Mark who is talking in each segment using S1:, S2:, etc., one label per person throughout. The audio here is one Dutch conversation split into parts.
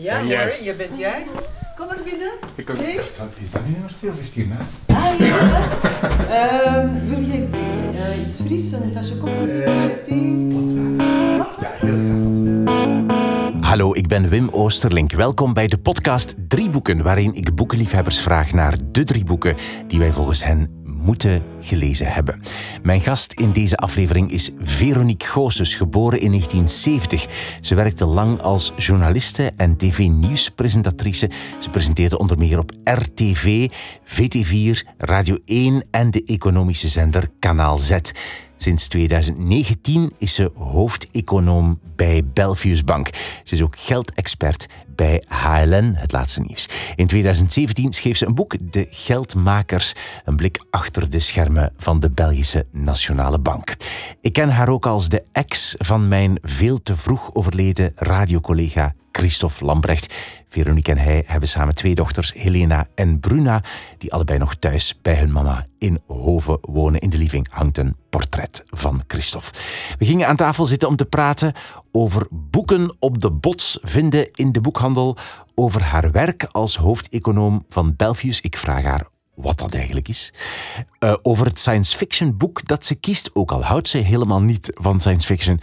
S1: Ja, hoor,
S2: juist.
S1: je bent juist. Kom er binnen.
S2: Ik ook dacht van, is dat niet nummer 2 of is het hiernaast?
S1: Ah, ja. Ehm, wil je iets drinken? Eh, iets fris, een tasje koffie, een tasje thee?
S2: Ja, heel graag.
S3: Hallo, ik ben Wim Oosterlink. Welkom bij de podcast Drie Boeken, waarin ik boekenliefhebbers vraag naar de drie boeken die wij volgens hen moeten gelezen hebben. Mijn gast in deze aflevering is Veronique Goossens, geboren in 1970. Ze werkte lang als journaliste en tv-nieuwspresentatrice. Ze presenteerde onder meer op RTV, VT4, Radio 1 en de economische zender Kanaal Z. Sinds 2019 is ze hoofdeconoom bij Belfius Bank. Ze is ook geldexpert bij HLN, het laatste nieuws. In 2017 schreef ze een boek, De Geldmakers, een blik achter de schermen van de Belgische Nationale Bank. Ik ken haar ook als de ex van mijn veel te vroeg overleden radiocollega Christophe Lambrecht. Veronique en hij hebben samen twee dochters, Helena en Bruna, die allebei nog thuis bij hun mama in Hoven wonen. In de living hangt een portret van Christophe. We gingen aan tafel zitten om te praten over boeken op de bots vinden in de boekhandel, over haar werk als hoofdeconoom van Belfius. Ik vraag haar wat dat eigenlijk is. Uh, over het science fiction boek dat ze kiest, ook al houdt ze helemaal niet van science fiction.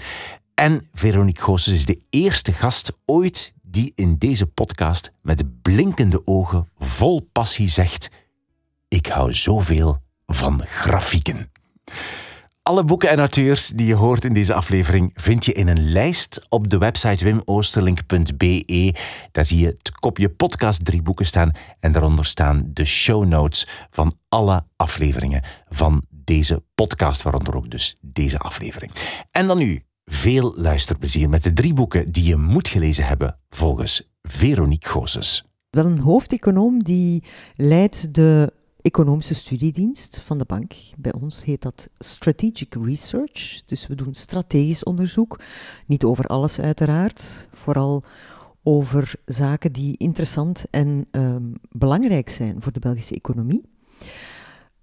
S3: En Veronique Goossens is de eerste gast ooit die in deze podcast met blinkende ogen vol passie zegt: Ik hou zoveel van grafieken. Alle boeken en auteurs die je hoort in deze aflevering vind je in een lijst op de website wimoosterlink.be. Daar zie je het kopje podcast drie boeken staan en daaronder staan de show notes van alle afleveringen van deze podcast, waaronder ook dus deze aflevering. En dan nu veel luisterplezier met de drie boeken die je moet gelezen hebben volgens Veronique Goossens.
S4: Wel een hoofdeconoom die leidt de economische studiedienst van de bank. Bij ons heet dat Strategic Research. Dus we doen strategisch onderzoek. Niet over alles uiteraard. Vooral over zaken die interessant en um, belangrijk zijn voor de Belgische economie.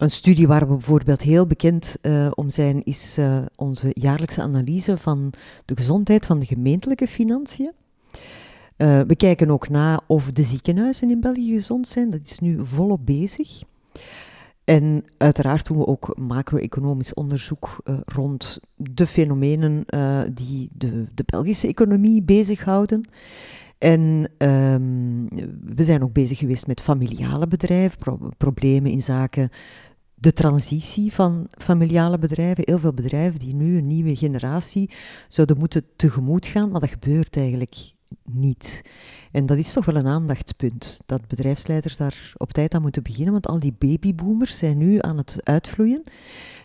S4: Een studie waar we bijvoorbeeld heel bekend uh, om zijn, is uh, onze jaarlijkse analyse van de gezondheid van de gemeentelijke financiën. Uh, we kijken ook na of de ziekenhuizen in België gezond zijn. Dat is nu volop bezig. En uiteraard doen we ook macro-economisch onderzoek rond de fenomenen die de, de, Belgische economie bezighouden. En um, we zijn ook bezig geweest met familiale bedrijven, pro problemen in zaken de transitie van familiale bedrijven. Heel veel bedrijven die nu een nieuwe generatie zouden moeten tegemoet gaan, maar dat gebeurt eigenlijk niet. En dat is toch wel een aandachtspunt, dat bedrijfsleiders daar op tijd aan moeten beginnen, want al die babyboomers zijn nu aan het uitvloeien.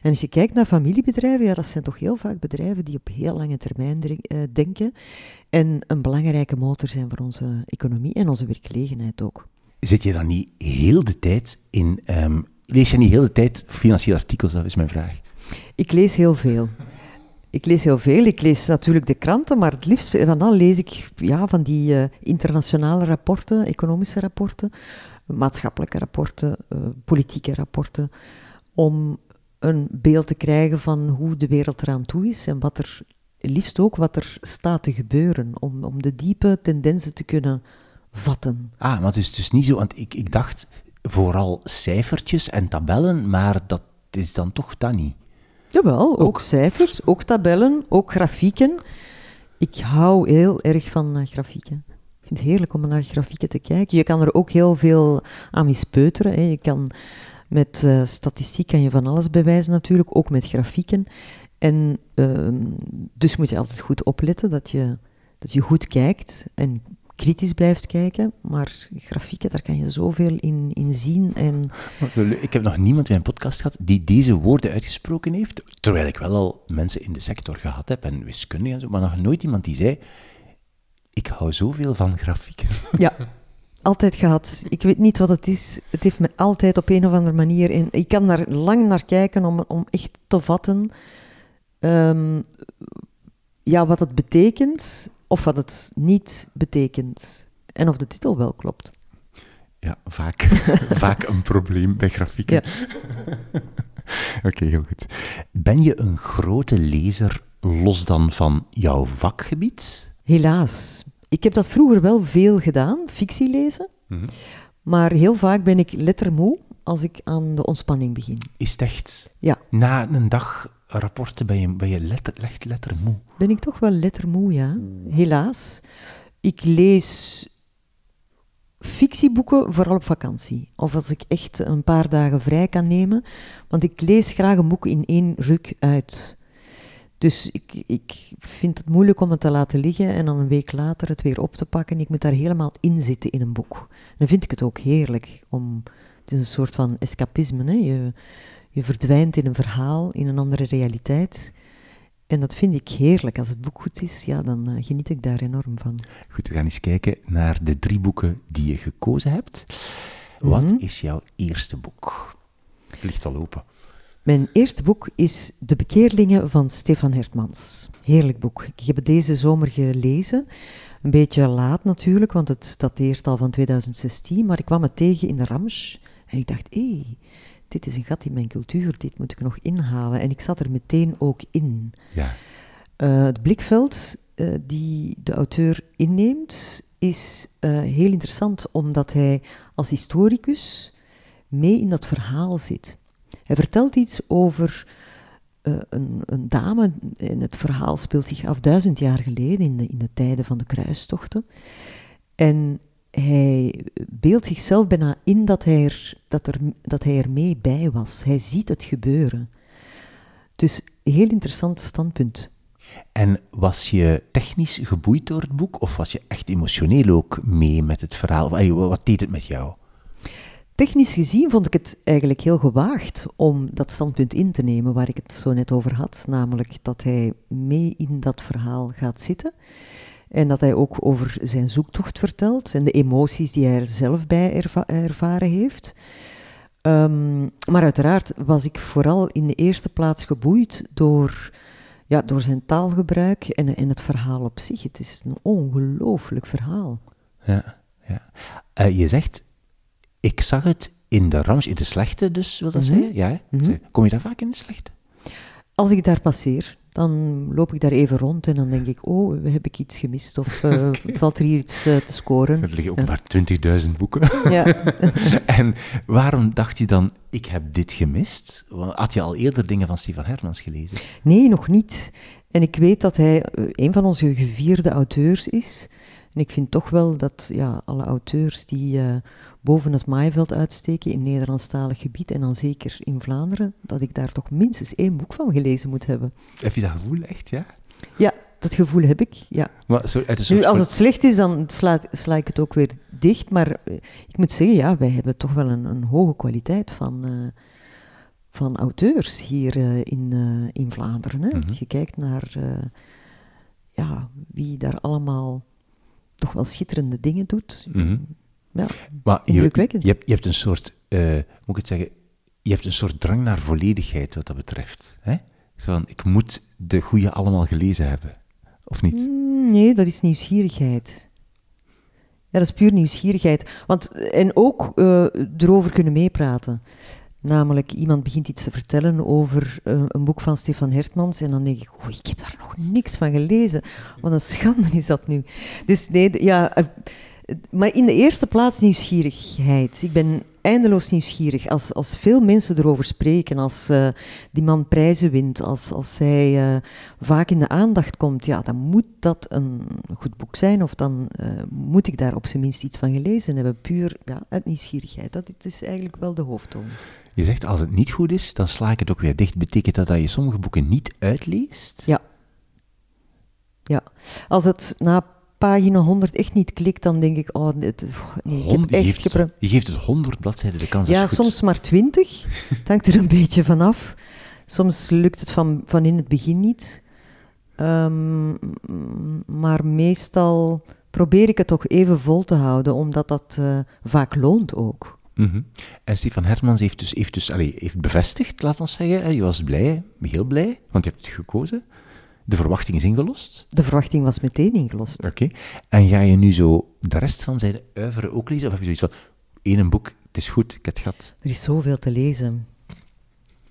S4: En als je kijkt naar familiebedrijven, ja, dat zijn toch heel vaak bedrijven die op heel lange termijn uh, denken en een belangrijke motor zijn voor onze economie en onze werkgelegenheid ook.
S3: Zit je dan niet heel de tijd in... Um, lees je niet heel de tijd financiële artikels, dat is mijn vraag.
S4: Ik lees heel veel. Ik lees heel veel. Ik lees natuurlijk de kranten, maar het liefst van al lees ik ja, van die uh, internationale rapporten, economische rapporten, maatschappelijke rapporten, uh, politieke rapporten, om een beeld te krijgen van hoe de wereld eraan toe is en wat er, liefst ook wat er staat te gebeuren, om, om de diepe tendensen te kunnen vatten.
S3: Ah, maar het is dus niet zo, want ik, ik dacht vooral cijfertjes en tabellen, maar dat is dan toch dat niet.
S4: Jawel, ook, ook cijfers, ook tabellen, ook grafieken. Ik hou heel erg van uh, grafieken. Ik vind het heerlijk om naar grafieken te kijken. Je kan er ook heel veel aan mispeuteren. Hè. Je kan met uh, statistiek kan je van alles bewijzen natuurlijk, ook met grafieken. En uh, dus moet je altijd goed opletten dat je, dat je goed kijkt en kritisch blijft kijken, maar grafieken, daar kan je zoveel in, in zien. En...
S3: Ik heb nog niemand in mijn podcast gehad die deze woorden uitgesproken heeft, terwijl ik wel al mensen in de sector gehad heb en wiskunde en zo, maar nog nooit iemand die zei, ik hou zoveel van grafieken.
S4: Ja, altijd gehad. Ik weet niet wat het is. Het heeft me altijd op een of andere manier... In, ik kan daar lang naar kijken om, om echt te vatten um, ja, wat het betekent of wat het niet betekent. En of de titel wel klopt.
S3: Ja, vaak, vaak een probleem bij grafieken. Ja. Oké, okay, heel goed. Ben je een grote lezer los dan van jouw vakgebied?
S4: Helaas. Ik heb dat vroeger wel veel gedaan, fictie lezen.
S3: Mhm.
S4: Maar heel vaak ben ik lettermoe als ik aan de ontspanning begin.
S3: Is het echt?
S4: Ja.
S3: Na een dag rapporten ben je, ben letter, echt lettermoe.
S4: Ben ik toch wel lettermoe, ja. Helaas. Ik lees fictieboeken vooral op vakantie. Of als ik echt een paar dagen vrij kan nemen. Want ik lees graag een boek in één ruk uit. Dus ik, ik vind het moeilijk om het te laten liggen en dan een week later het weer op te pakken. Ik moet daar helemaal in zitten in een boek. Dan vind ik het ook heerlijk. Om, het is een soort van escapisme. Hè? Je, je verdwijnt in een verhaal, in een andere realiteit. En dat vind ik heerlijk. Als het boek goed is, ja, dan eh, geniet ik daar enorm van.
S3: Goed, we gaan eens kijken naar de drie boeken die je gekozen hebt. Wat
S4: Mhm.
S3: is jouw eerste boek? Het ligt al open.
S4: Mijn eerste boek is De Bekeerlingen van Stefan Hertmans. Heerlijk boek. Ik heb het deze zomer gelezen. Een beetje laat natuurlijk, want het dateert al van 2016. Maar ik kwam het tegen in de Ramsch. En ik dacht, hé, dit is een gat in mijn cultuur. Dit moet ik nog inhalen. En ik zat er meteen ook in.
S3: Ja.
S4: Eh, het blikveld eh, die de auteur inneemt is eh, heel interessant omdat hij als historicus mee in dat verhaal zit. Hij vertelt iets over een, een dame, en het verhaal speelt zich af duizend jaar geleden, in de, in de tijden van de kruistochten. En hij beeldt zichzelf bijna in dat hij, er, dat, er, dat hij er mee bij was. Hij ziet het gebeuren. Dus heel interessant standpunt.
S3: En was je technisch geboeid door het boek, of was je echt emotioneel ook mee met het verhaal? Wat deed het met jou?
S4: Technisch gezien vond ik het eigenlijk heel gewaagd om dat standpunt in te nemen waar ik het zo net over had. Namelijk dat hij mee in dat verhaal gaat zitten. En dat hij ook over zijn zoektocht vertelt en de emoties die hij er zelf bij erva- ervaren heeft. Ehm, maar uiteraard was ik vooral in de eerste plaats geboeid door, ja, door zijn taalgebruik en, en het verhaal op zich. Het is een ongelooflijk verhaal.
S3: Ja, ja. Eh, je zegt, ik zag het in de Rams, in de slechte dus, wil dat
S4: Mhm.
S3: zeggen? Ja?
S4: Mhm.
S3: Kom je daar vaak in de slechte?
S4: Als ik daar passeer, dan loop ik daar even rond en dan denk ik, oh, heb ik iets gemist of eh, valt er hier iets eh, te scoren?
S3: Er liggen ook
S4: Ja.
S3: maar 20.000 boeken.
S4: Ja.
S3: en waarom dacht je dan, ik heb dit gemist? Had je al eerder dingen van Stefan Hermans gelezen?
S4: Nee, nog niet. En ik weet dat hij eh, een van onze gevierde auteurs is. En ik vind toch wel dat ja, alle auteurs die eh, boven het maaiveld uitsteken in Nederlandstalig gebied, en dan zeker in Vlaanderen, dat ik daar toch minstens één boek van gelezen moet hebben.
S3: Heb je dat gevoel echt, ja?
S4: Ja, dat gevoel heb ik, ja.
S3: Maar een soort
S4: Nu, als het slecht is, dan sla, sla ik het ook weer dicht. Maar eh, ik moet zeggen, ja, wij hebben toch wel een, een hoge kwaliteit van, van auteurs hier eh, in, eh, in Vlaanderen. Hè?
S3: Mhm.
S4: Als je kijkt naar eh, ja, wie daar allemaal toch wel schitterende dingen doet.
S3: Mhm.
S4: Ja,
S3: Maar je,
S4: Indrukwekkend.
S3: je, hebt, je hebt een soort, moet ik het zeggen, je hebt een soort drang naar volledigheid wat dat betreft. Hè? Zo van, ik moet de goede allemaal gelezen hebben. Of niet?
S4: Mm, Nee, dat is nieuwsgierigheid. Ja, dat is puur nieuwsgierigheid. Want, en ook erover kunnen meepraten. Namelijk, iemand begint iets te vertellen over eh, een boek van Stefan Hertmans en dan denk ik, oei, ik heb daar nog niks van gelezen. Wat een schande is dat nu. Dus nee, ja... maar in de eerste plaats nieuwsgierigheid. Ik ben eindeloos nieuwsgierig. Als, als veel mensen erover spreken, als eh, die man prijzen wint, als, als zij eh, vaak in de aandacht komt, ja, dan moet dat een goed boek zijn. Of dan moet ik daar op zijn minst iets van gelezen hebben. Puur ja, uit nieuwsgierigheid. Dat is eigenlijk wel de hoofdtoon.
S3: Je zegt, als het niet goed is, dan sla ik het ook weer dicht. Betekent dat dat je sommige boeken niet uitleest?
S4: Ja. Ja. Als het na pagina 100 echt niet klikt, dan denk ik, oh, dit, nee, ik heb
S3: Hond- je,
S4: echt
S3: geeft je geeft het 100 bladzijden de kans.
S4: Ja, soms maar twintig. Het hangt er een beetje vanaf. Soms lukt het van, van in het begin niet. Ehm, maar meestal probeer ik het toch even vol te houden, omdat dat eh, vaak loont ook.
S3: Mhm. En Stefan Hermans heeft dus, heeft dus allee, heeft bevestigd, laat ons zeggen. hè, Je was blij, heel blij, want je hebt het gekozen. De verwachting is ingelost.
S4: De verwachting was meteen ingelost.
S3: Oké. En ga je nu zo de rest van zijn uiveren ook lezen? Of heb je zoiets van, één een boek, het is goed, ik heb het gehad.
S4: Er is zoveel te lezen.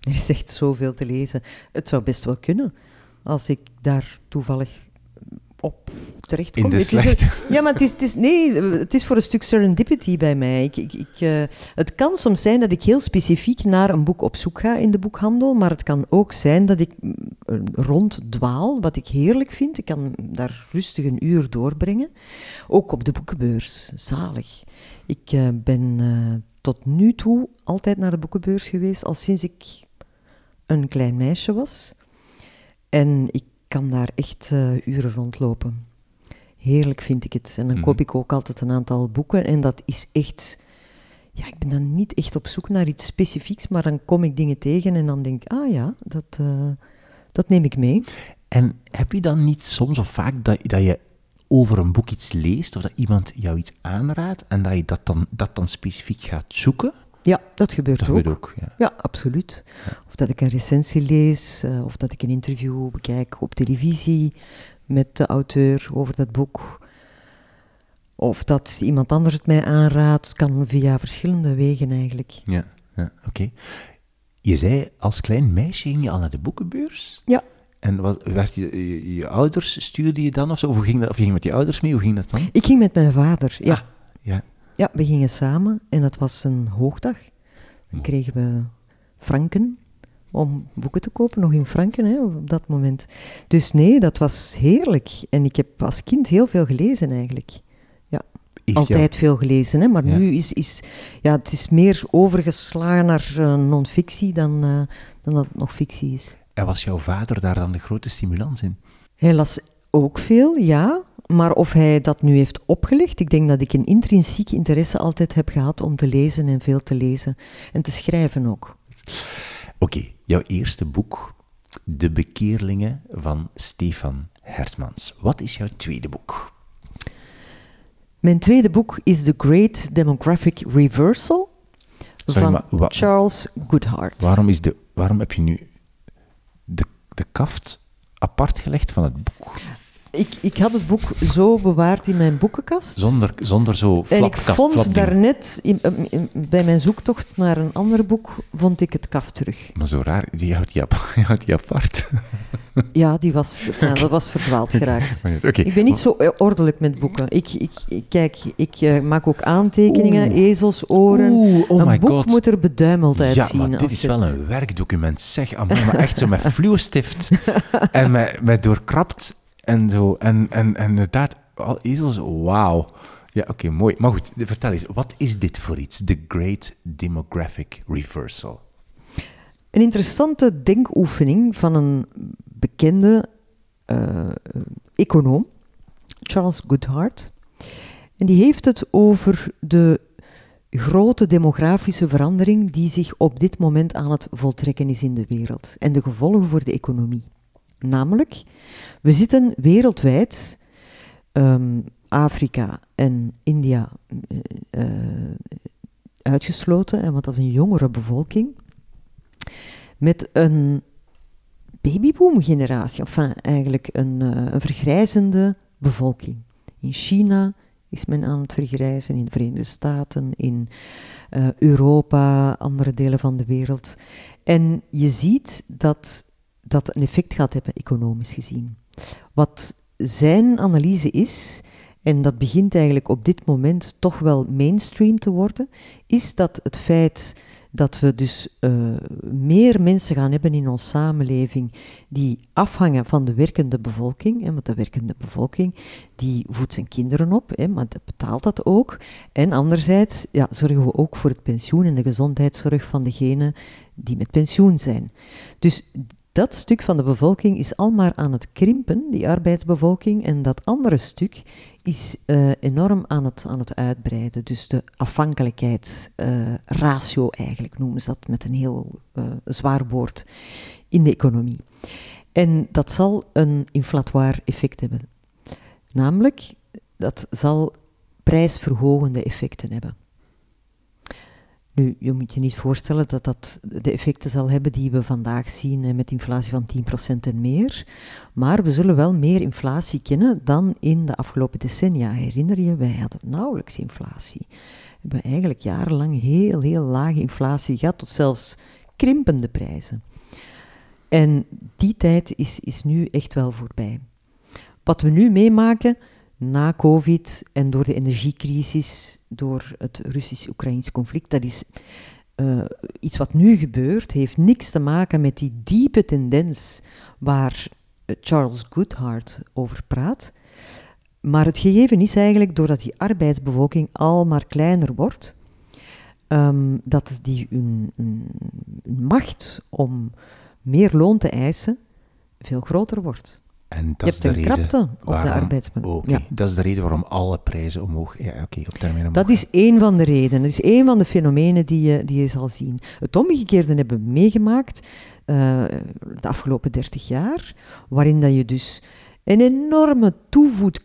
S4: Er is echt zoveel te lezen. Het zou best wel kunnen. Als ik daar toevallig op terechtkom.
S3: In de
S4: Het is
S3: slechte.
S4: een- ja, maar het is, het is, nee, het is voor een stuk serendipity bij mij. Ik, ik, ik, eh, het kan soms zijn dat ik heel specifiek naar een boek op zoek ga in de boekhandel, maar het kan ook zijn dat ik mm, ronddwaal, wat ik heerlijk vind. Ik kan daar rustig een uur doorbrengen. Ook op de boekenbeurs. Zalig. Ik eh, ben eh, tot nu toe altijd naar de boekenbeurs geweest, al sinds ik een klein meisje was. En ik kan daar echt eh, uren rondlopen. Heerlijk vind ik het. En dan
S3: Mhm.
S4: koop ik ook altijd een aantal boeken. En dat is echt... Ja, ik ben dan niet echt op zoek naar iets specifieks, maar dan kom ik dingen tegen en dan denk ik, ah ja, dat, eh, dat neem ik mee.
S3: En heb je dan niet soms of vaak dat, dat je over een boek iets leest of dat iemand jou iets aanraadt en dat je dat dan, dat dan specifiek gaat zoeken?
S4: Ja, dat gebeurt
S3: Dat
S4: ook.
S3: gebeurt ook, ja.
S4: Ja, absoluut. Of dat ik een recensie lees, eh, of dat ik een interview bekijk op televisie met de auteur over dat boek. Of dat iemand anders het mij aanraadt, kan via verschillende wegen eigenlijk.
S3: Ja, ja oké. Je zei, als klein meisje ging je al naar de boekenbeurs?
S4: Ja.
S3: En was, werd je, je, je ouders, stuurde je dan of zo? Of, ging dat, of je ging met je ouders mee? Hoe ging dat dan?
S4: Ik ging met mijn vader, ja.
S3: Ah, ja.
S4: Ja, we gingen samen en dat was een hoogdag. Dan kregen we franken om boeken te kopen, nog in franken hè, op dat moment. Dus nee, dat was heerlijk. En ik heb als kind heel veel gelezen eigenlijk.
S3: Jou-
S4: Altijd veel gelezen, hè, maar
S3: Ja.
S4: nu is, is ja, het is meer overgeslagen naar eh, non-fictie dan, eh, dan dat het nog fictie is.
S3: En was jouw vader daar dan de grote stimulans in?
S4: Hij las ook veel, ja. Maar of hij dat nu heeft opgelegd, ik denk dat ik een intrinsiek interesse altijd heb gehad om te lezen en veel te lezen. En te schrijven ook.
S3: Oké, jouw eerste boek, De Bekeerlingen van Stefan Hertmans. Wat is jouw tweede boek?
S4: Mijn tweede boek is The Great Demographic Reversal
S3: Sorry,
S4: van
S3: wa-
S4: Charles Goodhart.
S3: Waarom, is de, waarom heb je nu de, de kaft apart gelegd van het boek?
S4: Ik, ik had het boek zo bewaard in mijn boekenkast.
S3: Zonder, zonder zo
S4: En ik
S3: flapkast,
S4: vond
S3: flapding.
S4: daarnet, in, in- bij mijn zoektocht naar een ander boek, vond ik het kaft terug.
S3: Maar zo raar, die houdt die, ap- die, houdt apart.
S4: Ja, die was, enfin, dat was verdwaald geraakt.
S3: Oké.
S4: Ik ben niet zo eh, ordelijk met boeken. Ik, ik, ik- kijk, ik eh, maak ook aantekeningen,
S3: Oeh.
S4: ezelsoren.
S3: Oeh, oh
S4: een
S3: my
S4: boek
S3: god.
S4: moet er beduimeld
S3: Ja,
S4: uitzien.
S3: maar dit is
S4: het-
S3: wel een werkdocument. Zeg, amai, maar echt zo met fluostift en met, met doorkrapt en zo. En, en, en inderdaad, al ezels, wauw. Ja, oké, mooi. Maar goed, vertel eens, wat is dit voor iets? The Great Demographic Reversal.
S4: Een interessante denkoefening van een bekende eh, econoom, Charles Goodhart. En die heeft het over de grote demografische verandering die zich op dit moment aan het voltrekken is in de wereld en de gevolgen voor de economie. Namelijk, we zitten wereldwijd, ehm, Afrika en India eh, eh, uitgesloten, want dat is een jongere bevolking, met een babyboom-generatie, enfin eigenlijk een, eh, een vergrijzende bevolking. In China is men aan het vergrijzen, in de Verenigde Staten, in Europa, andere delen van de wereld. En je ziet dat dat een effect gaat hebben, economisch gezien. Wat zijn analyse is, en dat begint eigenlijk op dit moment toch wel mainstream te worden, is dat het feit dat we dus eh, meer mensen gaan hebben in onze samenleving die afhangen van de werkende bevolking. Hè, want de werkende bevolking die voedt zijn kinderen op, hè, maar dat betaalt dat ook. En anderzijds ja, zorgen we ook voor het pensioen en de gezondheidszorg van degenen die met pensioen zijn. Dus dat stuk van de bevolking is al maar aan het krimpen, die arbeidsbevolking, en dat andere stuk is eh, enorm aan het, aan het uitbreiden. Dus de afhankelijkheidsratio eigenlijk noemen ze dat met een heel eh, zwaar woord in de economie. En dat zal een inflatoir effect hebben. Namelijk, dat zal prijsverhogende effecten hebben. Nu, je moet je niet voorstellen dat dat de effecten zal hebben die we vandaag zien eh, met inflatie van 10% en meer. Maar we zullen wel meer inflatie kennen dan in de afgelopen decennia. Herinner je, wij hadden nauwelijks inflatie. We hebben eigenlijk jarenlang heel, heel lage inflatie gehad, tot zelfs krimpende prijzen. En die tijd is, is nu echt wel voorbij. wat we nu meemaken na COVID en door de energiecrisis, door het Russisch-Oekraïns conflict, dat is eh, iets wat nu gebeurt, heeft niks te maken met die diepe tendens waar eh, Charles Goodhart over praat. Maar het gegeven is eigenlijk, doordat die arbeidsbevolking al maar kleiner wordt, ehm, dat die hun, hun, macht om meer loon te eisen veel groter wordt.
S3: En dat
S4: Je
S3: is de reden
S4: krapte op de
S3: waarom-
S4: arbeidsmarkt.
S3: Oké,
S4: Ja.
S3: dat is de reden waarom alle prijzen omhoog... Ja, oké, op termijn omhoog.
S4: Dat is één van de redenen. Dat is één van de fenomenen die je, die je zal zien. Het omgekeerde hebben we meegemaakt eh, de afgelopen 30 jaar, waarin dat je dus een enorme toevoet,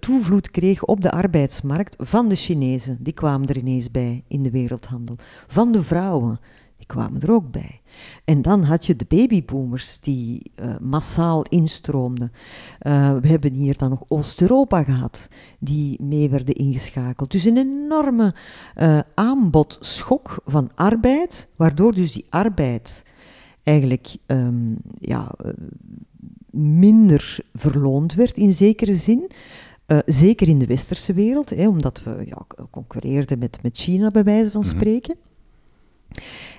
S4: toevloed kreeg op de arbeidsmarkt van de Chinezen. Die kwamen er ineens bij in de wereldhandel. Van de vrouwen. Die kwamen er ook bij. En dan had je de babyboomers die eh, massaal instroomden. Eh, we hebben hier dan nog Oost-Europa gehad, die mee werden ingeschakeld. Dus een enorme eh, aanbodschok van arbeid, waardoor dus die arbeid eigenlijk ehm, ja, minder verloond werd in zekere zin. Zeker in de westerse wereld, hè, omdat we ja, concurreerden met, met China, bij wijze van
S3: Mhm.
S4: spreken.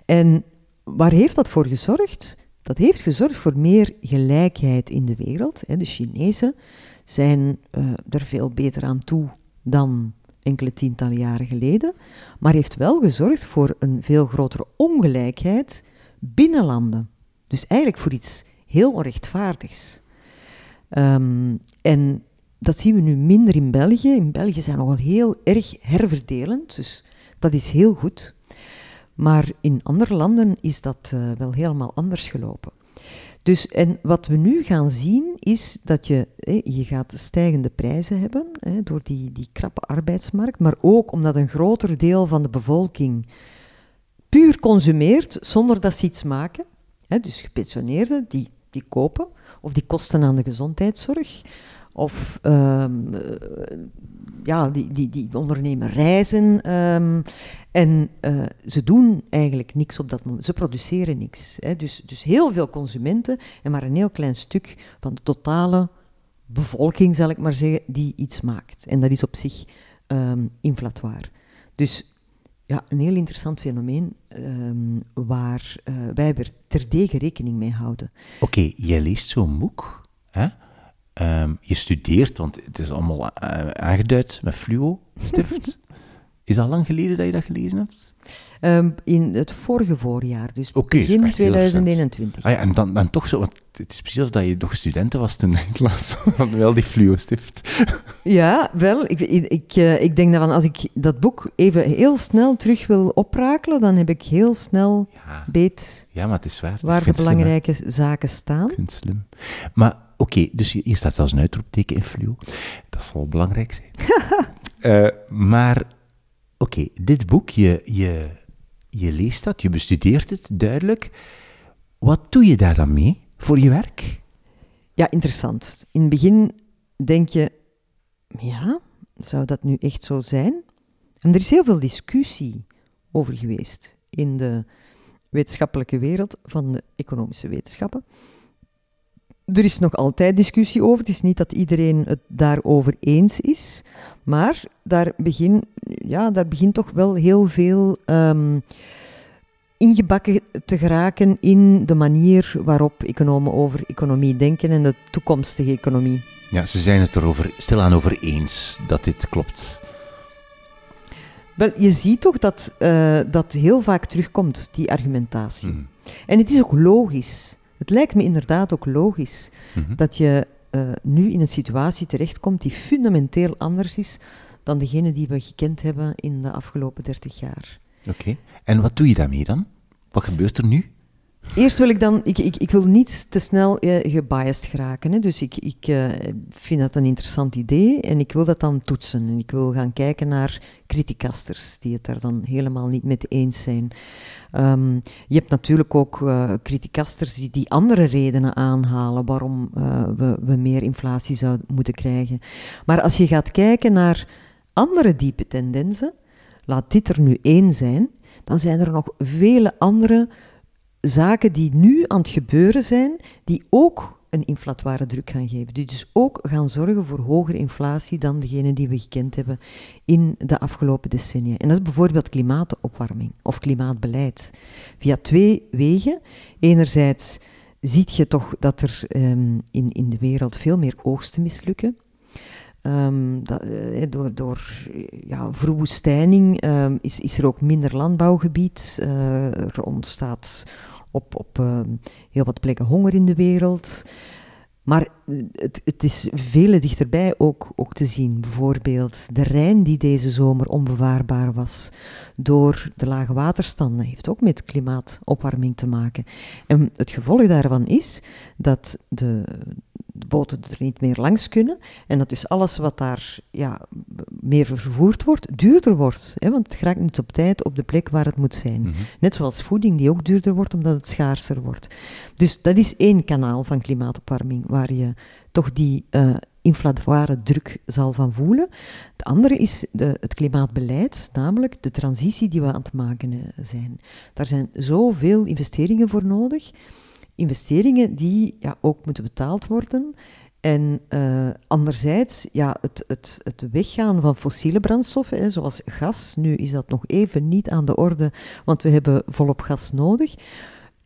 S4: En waar heeft dat voor gezorgd? Dat heeft gezorgd voor meer gelijkheid in de wereld. De Chinezen zijn eh, er veel beter aan toe dan enkele tientallen jaren geleden, maar heeft wel gezorgd voor een veel grotere ongelijkheid binnen landen. Dus eigenlijk voor iets heel onrechtvaardigs. Ehm, en dat zien we nu minder in België. In België zijn we nogal heel erg herverdelend, dus dat is heel goed. Maar in andere landen is dat eh, wel helemaal anders gelopen. Dus, en wat we nu gaan zien is dat je, je gaat stijgende prijzen hebben door die, die krappe arbeidsmarkt, maar ook omdat een groter deel van de bevolking puur consumeert zonder dat ze iets maken. Dus gepensioneerden, die, die kopen, of die kosten aan de gezondheidszorg, of ehm, eh, ja, die, die, die ondernemen reizen. ehm, en eh, ze doen eigenlijk niks op dat moment. Ze produceren niks. Hè. Dus, dus heel veel consumenten en maar een heel klein stuk van de totale bevolking, zal ik maar zeggen, die iets maakt. En dat is op zich ehm inflatoire. Dus ja, een heel interessant fenomeen waar eh, wij er terdege rekening mee houden.
S3: Oké, jij leest zo'n boek. Hè? Ehm, je studeert, want het is allemaal eh, aangeduid met fluo, stift. is dat lang geleden dat je dat gelezen hebt?
S4: Ehm, in het vorige voorjaar, dus begin
S3: echt heel recent.
S4: 2021.
S3: Ah ja, en dan, dan toch zo, want het is precies of dat je nog studenten was toen ik las van wel die fluo-stift.
S4: Ja, wel. Ik, ik, ik, eh, ik denk dat van als ik dat boek even heel snel terug wil oprakelen, dan heb ik heel snel
S3: Ja,
S4: beet
S3: ja, maar het is waar. Het
S4: waar de
S3: slim,
S4: belangrijke zaken staan.
S3: Het slim. Maar oké, dus hier staat zelfs een uitroepteken in fluo. Dat zal belangrijk zijn. Eh, maar oké, dit boek, je, je, je leest dat, je bestudeert het duidelijk. Wat doe je daar dan mee voor je werk?
S4: Ja, interessant. In het begin denk je, ja, zou dat nu echt zo zijn? En er is heel veel discussie over geweest in de wetenschappelijke wereld van de economische wetenschappen. Er is nog altijd discussie over. Het is niet dat iedereen het daarover eens is. Maar daar, begin, ja, daar begint toch wel heel veel ehm, ingebakken te geraken in de manier waarop economen over economie denken en de toekomstige economie.
S3: Ja, ze zijn het erover stilaan over eens dat dit klopt.
S4: Wel, je ziet toch dat eh, dat heel vaak terugkomt, die argumentatie.
S3: Mhm.
S4: En het is ook logisch. Het lijkt me inderdaad ook logisch
S3: Mhm.
S4: dat je eh, nu in een situatie terechtkomt die fundamenteel anders is dan degene die we gekend hebben in de afgelopen 30 jaar.
S3: Oké. En wat doe je daarmee dan? Wat gebeurt er nu?
S4: Eerst wil ik dan, ik, ik, ik wil niet te snel eh, gebiased geraken. Hè. Dus ik, ik eh, vind dat een interessant idee en ik wil dat dan toetsen. En ik wil gaan kijken naar criticasters die het daar dan helemaal niet mee eens zijn. Ehm, je hebt natuurlijk ook eh criticasters die, die andere redenen aanhalen waarom eh, we, we meer inflatie zouden moeten krijgen. Maar als je gaat kijken naar andere diepe tendensen, laat dit er nu één zijn, dan zijn er nog vele andere zaken die nu aan het gebeuren zijn, die ook een inflatoire druk gaan geven. Die dus ook gaan zorgen voor hogere inflatie dan degene die we gekend hebben in de afgelopen decennia. En dat is bijvoorbeeld klimaatopwarming of klimaatbeleid. Via twee wegen. Enerzijds ziet je toch dat er um, in, in de wereld veel meer oogsten mislukken. Um, dat, uh, door door ja, verwoestijning um, is, is er ook minder landbouwgebied. Uh, er ontstaat op, op uh, heel wat plekken honger in de wereld. Maar het, het, is vele dichterbij ook, ook te zien. Bijvoorbeeld de Rijn, die deze zomer onbevaarbaar was door de lage waterstanden, heeft ook met klimaatopwarming te maken. En het gevolg daarvan is dat de, de boten er niet meer langs kunnen. En dat dus alles wat daar ja, meer vervoerd wordt, duurder wordt. Hè, want het raakt niet op tijd op de plek waar het moet zijn. Mhm. Net zoals voeding, die ook duurder wordt omdat het schaarser wordt. Dus dat is één kanaal van klimaatopwarming waar je toch die uh, inflatoire druk zal van voelen. Het andere is de, het klimaatbeleid, namelijk de transitie die we aan het maken eh, zijn. Daar zijn zoveel investeringen voor nodig investeringen die ja, ook moeten betaald worden. En uh, anderzijds, ja, het, het, het weggaan van fossiele brandstoffen, hè, zoals gas. Nu is dat nog even niet aan de orde, want we hebben volop gas nodig.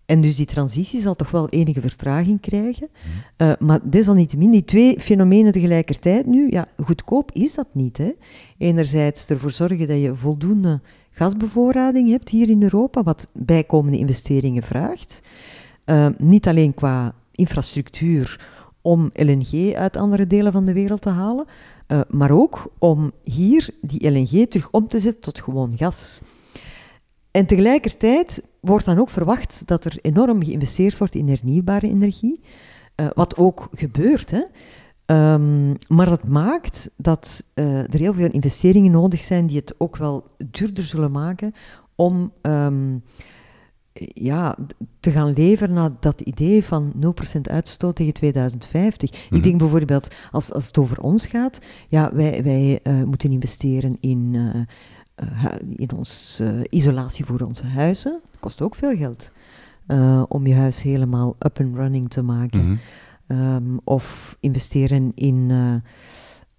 S4: En dus die transitie zal toch wel enige vertraging krijgen. Uh, maar desalniettemin, die twee fenomenen tegelijkertijd nu, ja, goedkoop is dat niet. Hè. Enerzijds ervoor zorgen dat je voldoende gasbevoorrading hebt hier in Europa, wat bijkomende investeringen vraagt. Uh, niet alleen qua infrastructuur om LNG uit andere delen van de wereld te halen, uh, maar ook om hier die LNG terug om te zetten tot gewoon gas. En tegelijkertijd wordt dan ook verwacht dat er enorm geïnvesteerd wordt in hernieuwbare energie, uh, wat ook gebeurt. Hè. Um, maar dat maakt dat uh, er heel veel investeringen nodig zijn die het ook wel duurder zullen maken om um, ja, te gaan leveren naar dat idee van 0% uitstoot tegen 2050. Ik mhm. denk bijvoorbeeld, als, als het over ons gaat, ja, wij, wij uh, moeten investeren in, uh, in ons isolatie voor onze huizen. Dat kost ook veel geld om je huis helemaal up and running te maken. Mm -hmm. um, of investeren in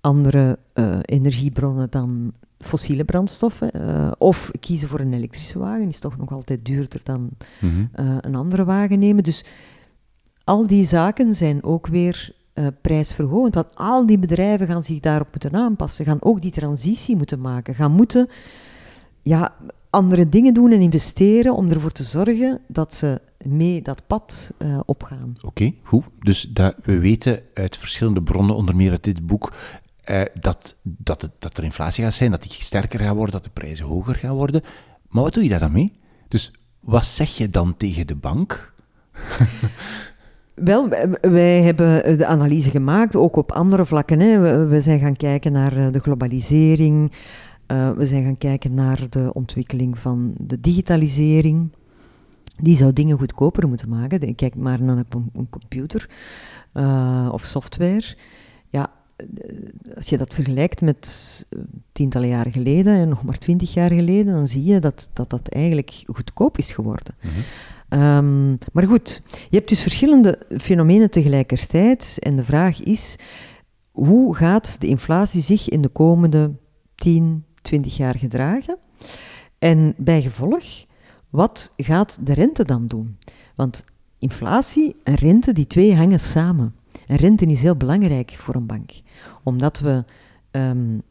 S4: andere energiebronnen dan fossiele brandstoffen. Uh, of kiezen voor een elektrische wagen is toch nog altijd duurder dan mm -hmm. uh, een andere wagen nemen. Dus al die zaken zijn ook weer uh, prijsverhogend. Want al die bedrijven gaan zich daarop moeten aanpassen, gaan ook die transitie moeten maken, gaan moeten ja, andere dingen doen en investeren om ervoor te zorgen dat ze mee dat pad uh, opgaan.
S3: Oké, okay, goed. Dus dat, we weten uit verschillende bronnen, onder meer uit dit boek, uh, dat, dat, dat er inflatie gaat zijn, dat die sterker gaat worden, dat de prijzen hoger gaan worden. Maar wat doe je daar dan mee? Dus wat zeg je dan tegen de bank?
S4: Wel, wij hebben de analyse gemaakt, ook op andere vlakken. Hè. We, zijn gaan kijken naar eh, de globalisering, uh, we zijn gaan kijken naar de ontwikkeling van de digitalisering. Die zou dingen goedkoper moeten maken. Kijk maar naar een, computer of software. Ja, eh, als je dat vergelijkt met eh, tientallen jaren geleden en nog maar twintig jaar geleden, dan zie je dat dat, dat eigenlijk goedkoop is geworden. Mhm. um, maar goed, je hebt dus verschillende fenomenen tegelijkertijd en de vraag is, hoe gaat de inflatie zich in de komende 10, 20 jaar gedragen? En bij gevolg, wat gaat de rente dan doen? Want inflatie en rente, die twee hangen samen. En rente is heel belangrijk voor een bank, omdat we um,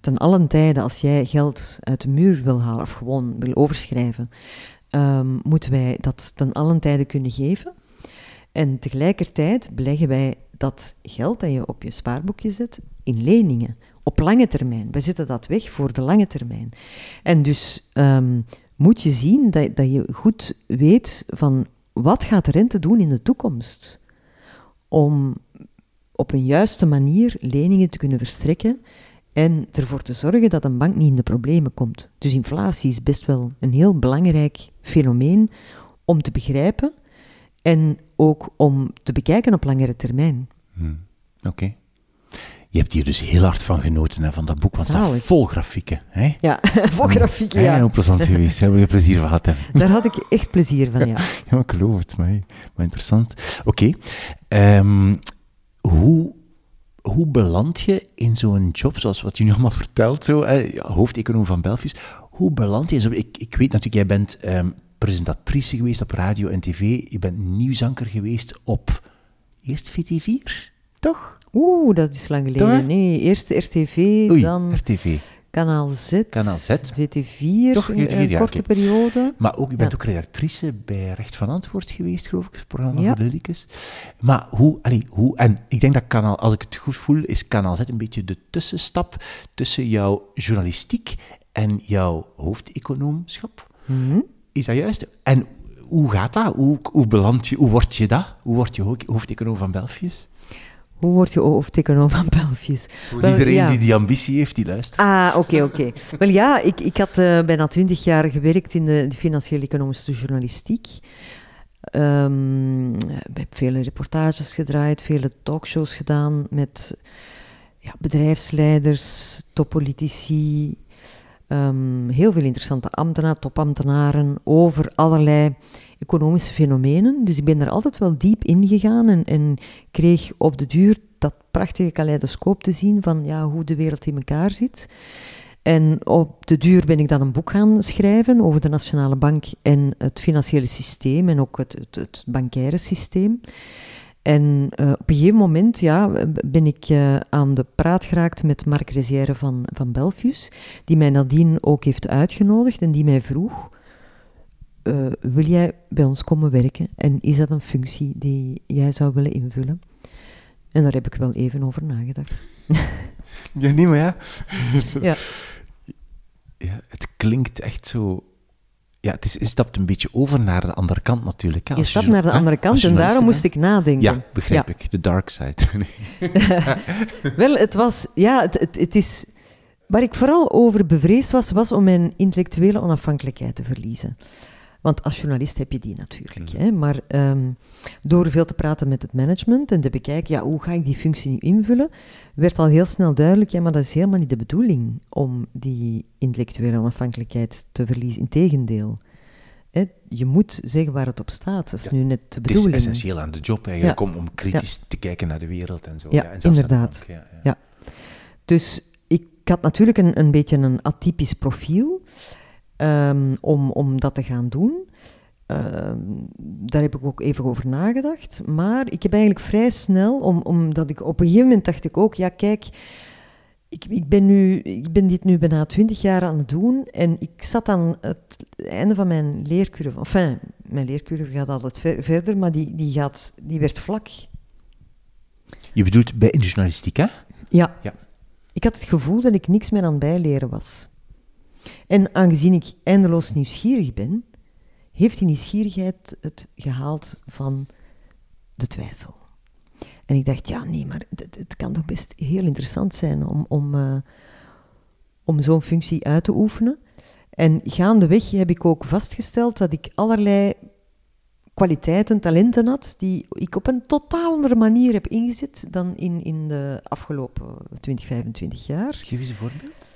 S4: ten allen tijde, als jij geld uit de muur wil halen of gewoon wil overschrijven, um, moeten wij dat ten allen tijde kunnen geven. En tegelijkertijd beleggen wij dat geld dat je op je spaarboekje zet in leningen, op lange termijn. We zetten dat weg voor de lange termijn. En dus um, moet je zien dat, dat je goed weet van wat gaat de rente doen in de toekomst om op een juiste manier leningen te kunnen verstrekken en ervoor te zorgen dat een bank niet in de problemen komt. Dus inflatie is best wel een heel belangrijk fenomeen om te begrijpen en ook om te bekijken op langere termijn.
S3: Hmm. Oké. Je hebt hier dus heel hard van genoten, hè, van dat boek, want het
S4: Zalig.
S3: vol grafieken. Hè?
S4: Ja, voor grafieken,
S3: Ja, heel plezant geweest. Daar heb je plezier van gehad. Hè?
S4: Daar had ik echt plezier van, ja.
S3: Ja, ik geloof het, maar, maar interessant. Oké, ehm, hoe, hoe beland je in zo'n job, zoals wat je nu allemaal vertelt, zo, hoofdeconoom van Belfius, hoe beland je in. Ik, ik weet natuurlijk, jij bent ehm, presentatrice geweest op radio en tv, je bent nieuwsanker geweest op eerst VT4, toch?
S4: Oeh, dat is lang geleden.
S3: Toch?
S4: Nee, eerst RTV,
S3: Oei,
S4: dan
S3: RTV.
S4: Kanaal Z,
S3: Kanaal Z.
S4: VT4,
S3: Toch,
S4: een-
S3: VT4,
S4: een
S3: ja,
S4: korte periode.
S3: Maar ook, je bent
S4: Ja.
S3: ook redactrice bij Recht van Antwoord geweest, geloof ik, het programma
S4: Ja.
S3: voor Lillikes. Maar hoe, allee, hoe, en ik denk dat kanaal, als ik het goed voel, is Kanaal Z een beetje de tussenstap tussen jouw journalistiek en jouw hoofdeconoomschap.
S4: Mhm.
S3: Is dat juist? En hoe gaat dat? Hoe, hoe beland je, hoe word je dat? Hoe word je ho- hoofdeconoom van Belfius?
S4: Hoe word je hoofdeconoom van?
S3: Voor
S4: Wel,
S3: iedereen
S4: ja.
S3: die die ambitie heeft, die luistert.
S4: Ah, oké, oké. Wel ja, ik, ik had eh, bijna twintig jaar gewerkt in de, de financiële economische journalistiek. Ehm, ik heb vele reportages gedraaid, vele talkshows gedaan met ja, bedrijfsleiders, toppolitici, ehm, heel veel interessante ambtenaren, topambtenaren over allerlei economische fenomenen. Dus ik ben daar altijd wel diep in gegaan en, en kreeg op de duur dat prachtige kaleidoscoop te zien van ja, hoe de wereld in elkaar zit. En op de duur ben ik dan een boek gaan schrijven over de Nationale Bank en het financiële systeem en ook het, het, het bankaire systeem. En eh, op een gegeven moment ja, ben ik eh, aan de praat geraakt met Marc Rezière van, van Belfius, die mij nadien ook heeft uitgenodigd en die mij vroeg, eh, wil jij bij ons komen werken en is dat een functie die jij zou willen invullen? En daar heb ik wel even over nagedacht.
S3: Ja, niet, maar ja.
S4: Ja.
S3: ja. Het klinkt echt zo... Ja, het is, je stapt een beetje over naar de andere kant natuurlijk. hè,
S4: Je stapt naar de andere kant en daarom moest ik nadenken.
S3: Ja, begrijp ik. De dark side.
S4: Wel, het was, ja, het, het, het is. Waar ik vooral over bevreesd was, was om mijn intellectuele onafhankelijkheid te verliezen. Want als journalist heb je die natuurlijk. Hè? Maar ehm, door veel te praten met het management en te bekijken, ja, hoe ga ik die functie nu invullen, werd al heel snel duidelijk, ja, maar dat is helemaal niet de bedoeling om die intellectuele onafhankelijkheid te verliezen. Integendeel. Hè? Je moet zeggen waar het op staat. Dat is
S3: Ja,
S4: nu net de
S3: Het is
S4: bedoeling.
S3: essentieel aan de job eigenlijk
S4: Ja.
S3: om, om kritisch te kijken naar de wereld en zo.
S4: Ja,
S3: en
S4: inderdaad.
S3: bank, ja, ja.
S4: Ja. Dus ik had natuurlijk een, een beetje een atypisch profiel ehm, om, om dat te gaan doen. Ehm, daar heb ik ook even over nagedacht. Maar ik heb eigenlijk vrij snel, om, omdat ik op een gegeven moment dacht ik ook, ja kijk, ik, ik, ben nu, ik ben dit nu bijna twintig jaar aan het doen en ik zat aan het einde van mijn leercurve. Enfin, mijn leercurve gaat altijd ver- verder, maar die, die, gaat, die werd vlak.
S3: Je bedoelt bij de journalistiek, hè?
S4: Ja.
S3: Ja.
S4: Ik had het gevoel dat ik niks meer aan bijleren was. En aangezien ik eindeloos nieuwsgierig ben, heeft die nieuwsgierigheid het gehaald van de twijfel. En ik dacht, ja, nee, maar het, kan toch best heel interessant zijn om, om, eh, om zo'n functie uit te oefenen. En gaandeweg heb ik ook vastgesteld dat ik allerlei kwaliteiten, talenten had, die ik op een totaal andere manier heb ingezet dan in, in de afgelopen 20, 25 jaar.
S3: Geef eens een voorbeeld.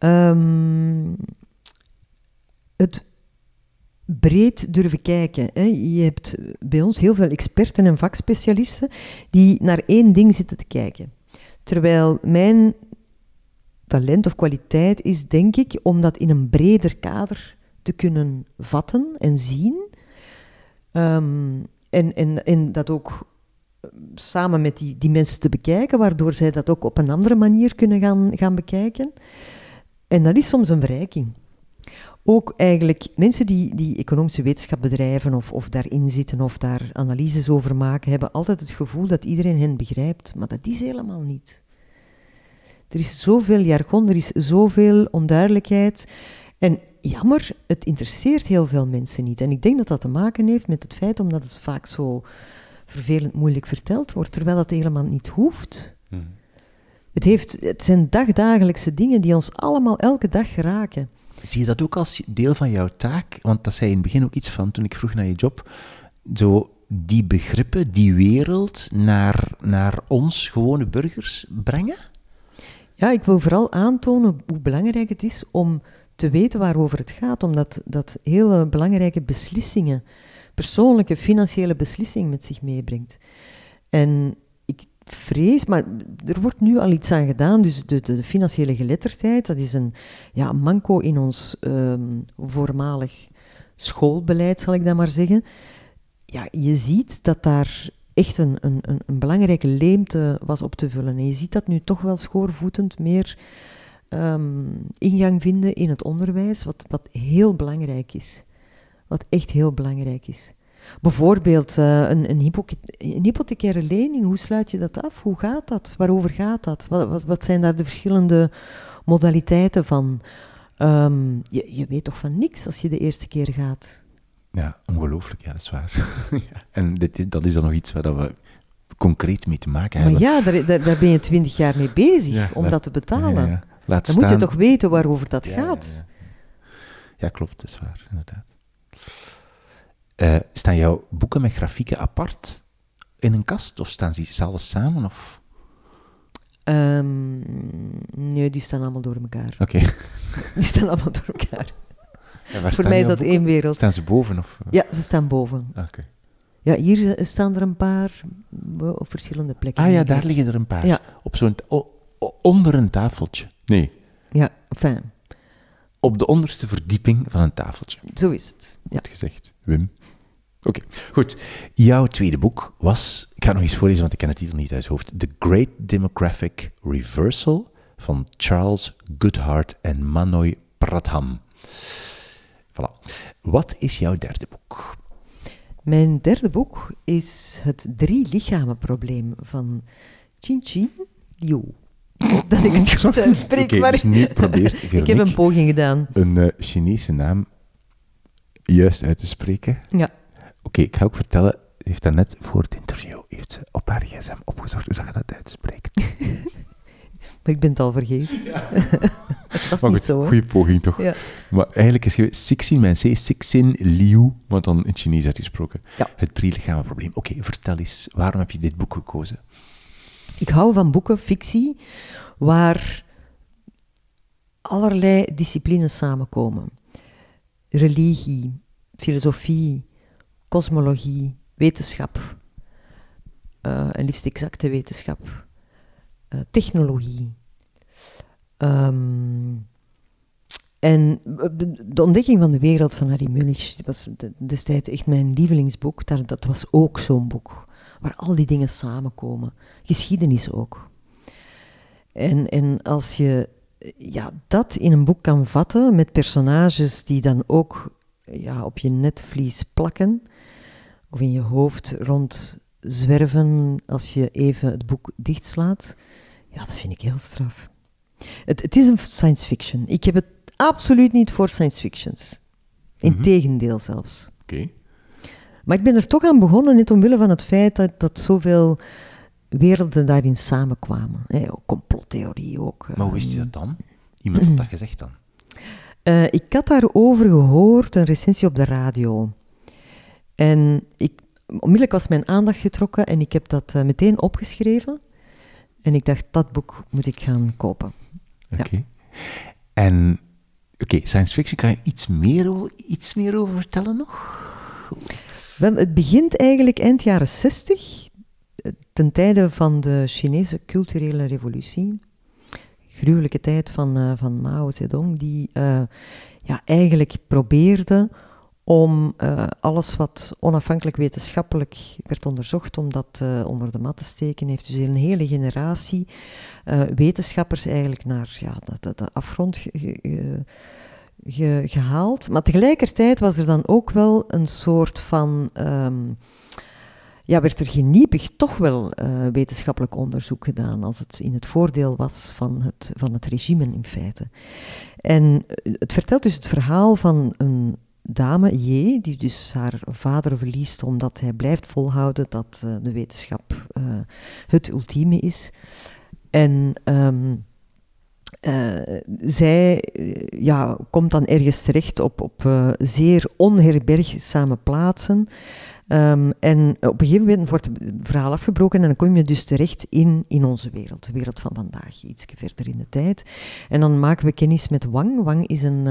S4: Ehm, het breed durven kijken. Hè. Je hebt bij ons heel veel experten en vakspecialisten die naar één ding zitten te kijken. Terwijl mijn talent of kwaliteit is, denk ik, om dat in een breder kader te kunnen vatten en zien. Ehm, en, en, dat ook eh, samen met die, die mensen te bekijken, waardoor zij dat ook op een andere manier kunnen gaan, gaan bekijken. En dat is soms een verrijking. Ook eigenlijk mensen die, die economische wetenschap bedrijven of, of daarin zitten of daar analyses over maken, hebben altijd het gevoel dat iedereen hen begrijpt. Maar dat is helemaal niet. Er is zoveel jargon, er is zoveel onduidelijkheid. En jammer, het interesseert heel veel mensen niet. En ik denk dat dat te maken heeft met het feit omdat het vaak zo vervelend moeilijk verteld wordt, terwijl dat helemaal niet hoeft.
S3: Mhm.
S4: Het, heeft, het zijn dagdagelijkse dingen die ons allemaal elke dag raken.
S3: Zie je dat ook als deel van jouw taak? Want dat zei je in het begin ook iets van, toen ik vroeg naar je job. Zo, die begrippen, die wereld naar, naar ons gewone burgers brengen?
S4: Ja, ik wil vooral aantonen hoe belangrijk het is om te weten waarover het gaat, omdat dat hele belangrijke beslissingen, persoonlijke financiële beslissingen met zich meebrengt. En vrees, maar er wordt nu al iets aan gedaan, dus de, de, financiële geletterdheid, dat is een ja, manco in ons ehm, voormalig schoolbeleid, zal ik dat maar zeggen. Ja, je ziet dat daar echt een, een, een, belangrijke leemte was op te vullen. En je ziet dat nu toch wel schoorvoetend meer ehm, ingang vinden in het onderwijs, wat, wat heel belangrijk is. Wat echt heel belangrijk is. Bijvoorbeeld uh, een, een, een, hypothecaire lening, hoe sluit je dat af? Hoe gaat dat? Waarover gaat dat? Wat, wat, wat zijn daar de verschillende modaliteiten van? Um, je, je weet toch van niks als je de eerste keer gaat?
S3: Ja, ongelooflijk, ja, dat is waar. en dit, dat is dan nog iets waar we concreet mee te maken hebben.
S4: Maar ja, daar, daar, daar ben je twintig jaar mee bezig om dat te betalen. Ja, dan moet je toch weten waarover dat gaat.
S3: Ja, klopt, dat is waar, inderdaad. Uh, staan jouw boeken met grafieken apart in een kast of staan ze alles samen? Of?
S4: Um, nee, die staan allemaal door elkaar.
S3: Oké.
S4: Die staan allemaal door elkaar. Voor mij is dat één wereld.
S3: Staan ze boven? Of?
S4: Ja, ze staan boven.
S3: Ah, oké.
S4: Ja, hier staan er een paar op verschillende plekken.
S3: Ah ja, daar liggen er een paar. Ja. Op zo'n onder een tafeltje. Nee.
S4: Ja, fijn.
S3: Op de onderste verdieping van een tafeltje.
S4: Zo is het.
S3: Ja. Goed gezegd, Wim. Oké, goed. Jouw tweede boek was, ik ga nog eens voorlezen, want ik ken de titel niet uit het hoofd. The Great Demographic Reversal van Charles Goodhart en Manoy Pradham. Voilà. Wat is jouw derde boek?
S4: Mijn derde boek is het drie lichamen probleem van Chin Chin Liu. Dat ik het goed uitspreek, okay, maar
S3: dus nu probeert
S4: ik heb een poging gedaan.
S3: Een uh, Chinese naam juist uit te spreken.
S4: Ja.
S3: Oké, ik ga ook vertellen, ze heeft daarnet voor het interview heeft ze op haar gsm opgezocht hoe je dat uitspreekt.
S4: maar ik ben het al vergeten. Ja. het was maar niet zo.
S3: Goede poging toch? Ja. Maar eigenlijk is het Sixin mijn C, Sixin Liu, wat dan in het Chinees uitgesproken. Ja. Het probleem. Oké, vertel eens, waarom heb je dit boek gekozen?
S4: Ik hou van boeken, fictie, waar allerlei disciplines samenkomen. Religie, filosofie, kosmologie, wetenschap, uh, en liefst exacte wetenschap, uh, technologie. Um, en de ontdekking van de wereld van Harry Mulisch was destijds echt mijn lievelingsboek. Dat, dat was ook zo'n boek, waar al die dingen samenkomen. Geschiedenis ook. En, en als je ja, dat in een boek kan vatten, met personages die dan ook ja, op je netvlies plakken, of in je hoofd rondzwerven als je even het boek dichtslaat, ja, dat vind ik heel straf. Het, het is een science fiction. Ik heb het absoluut niet voor science fictions. Integendeel mm zelfs.
S3: Oké.
S4: Maar ik ben er toch aan begonnen, net omwille van het feit dat, dat zoveel werelden daarin samenkwamen. Hey, ook complottheorie ook.
S3: Maar hoe wist je dat dan? Iemand had dat gezegd dan?
S4: Uh, ik had daarover gehoord, een recensie op de radio. En ik, onmiddellijk was mijn aandacht getrokken en ik heb dat uh, meteen opgeschreven. En ik dacht, dat boek moet ik gaan kopen.
S3: Oké. En, oké, science fiction, kan je iets meer, over, iets meer over vertellen nog?
S4: Wel, het begint eigenlijk eind jaren 60, ten tijde van de Chinese culturele revolutie. Gruwelijke tijd van, uh, van Mao Zedong, die uh, ja, eigenlijk probeerde om uh, alles wat onafhankelijk wetenschappelijk werd onderzocht, om dat uh, onder de mat te steken. Heeft dus een hele generatie uh, wetenschappers eigenlijk naar ja, de, de afgrond ge, ge, gehaald. Maar tegelijkertijd was er dan ook wel een soort van... Um, ja, werd er geniepig toch wel wetenschappelijk onderzoek gedaan, als het in het voordeel was van het, van het regime in feite. En het vertelt dus het verhaal van een dame J, die dus haar vader verliest omdat hij blijft volhouden dat uh, de wetenschap uh, het ultieme is. En um, uh, zij ja, komt dan ergens terecht op, op zeer onherbergzame plaatsen. Ehm, en op een gegeven moment wordt het verhaal afgebroken en dan kom je dus terecht in, in onze wereld, de wereld van vandaag, iets verder in de tijd. En dan maken we kennis met Wang. Wang is een,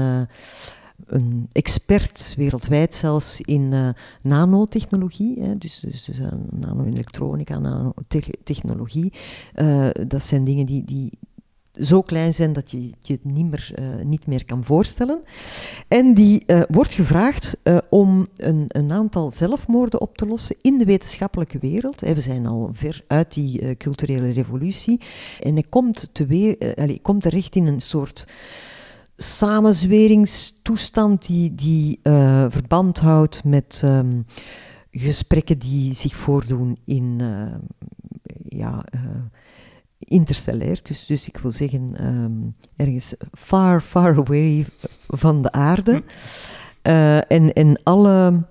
S4: een expert, wereldwijd zelfs, in uh, nanotechnologie. Hè, dus dus, dus uh, nano-elektronica, nanotechnologie. dat zijn dingen die, die zo klein zijn dat je je het niet meer, niet meer kan voorstellen. En die wordt gevraagd om een, een, aantal zelfmoorden op te lossen in de wetenschappelijke wereld. We zijn al ver uit die culturele revolutie. En hij komt, te weer, komt terecht in een soort samenzweringstoestand die, die verband houdt met um, gesprekken die zich voordoen in ja, interstellair. Dus, dus ik wil zeggen, um, ergens far, far away van de aarde. Hm. En, en alle,